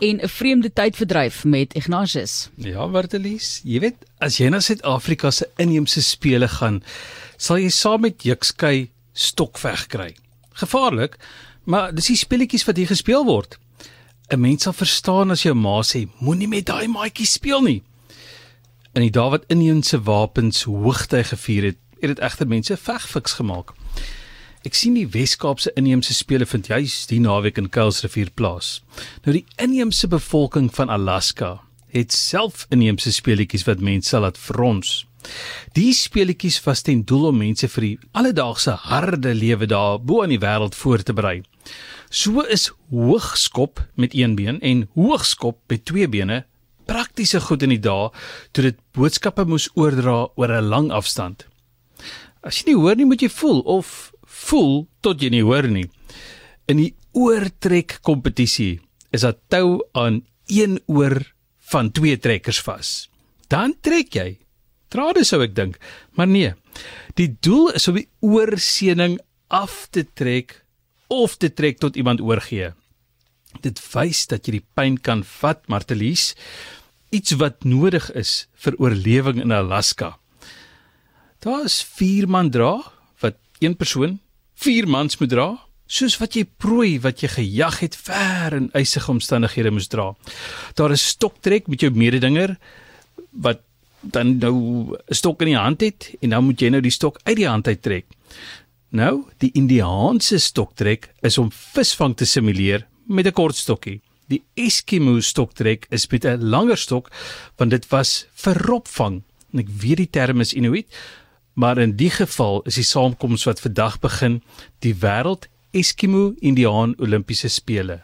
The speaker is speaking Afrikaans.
en 'n vreemde tydverdryf met Ignatius. Ja, Wartelies, jy weet, as jy na Suid-Afrika se inheemse spele gaan, sal jy saam met Jukskei stokveg kry. Gevaarlik, maar dis die speletjies wat hier gespeel word. 'n Mens sal verstaan as jou ma sê, moenie met daai maatjie speel nie. In die dae wat inheemse wapens hoogtyd gevier het, het dit egter mense vegfiks gemaak. Ek sien die Wes-Kaapse inheemse spele vind juis die naweek in Kuilsrivier plaas. Nou die inheemse bevolking van Alaska het self inheemse speletjies wat mense laat frons. Die speletjies was ten doel om mense vir die alledaagse harde lewe daar bo in die wêreld voor te berei. So is hoogskop met een been en hoogskop met twee bene praktiese goed in die dae toe dit boodskappe moes oordra oor 'n lang afstand. As jy nie hoor nie, moet jy voel of voel tot jy nie hoor nie. In die oortrek kompetisie is daar tou aan een oor van twee trekkers vas. Dan trek jy. Trade sou ek dink, maar nee. Die doel is om die oorseëning af te trek of te trek tot iemand oorgee. Dit wys dat jy die pyn kan vat, Martelies, iets wat nodig is vir oorlewing in Alaska. Daar is 4 man dra een persoon vier mans moet dra, soos wat jy prooi wat jy gejag het ver in eisige omstandighede moes dra. Daar is stoktrek met jou mededinger wat dan nou 'n stok in die hand het en dan moet jy nou die stok uit die hand uit trek. Nou, die Indiaanse stoktrek is om visvang te simuleer met 'n kort stokkie. Die Eskimo stoktrek is met 'n langer stok want dit was vir opvang. En ek weet die term is Inuit, Maar in die geval is die saamkoms wat vandag begin die wêreld Eskimo Indiaan Olimpiese spele.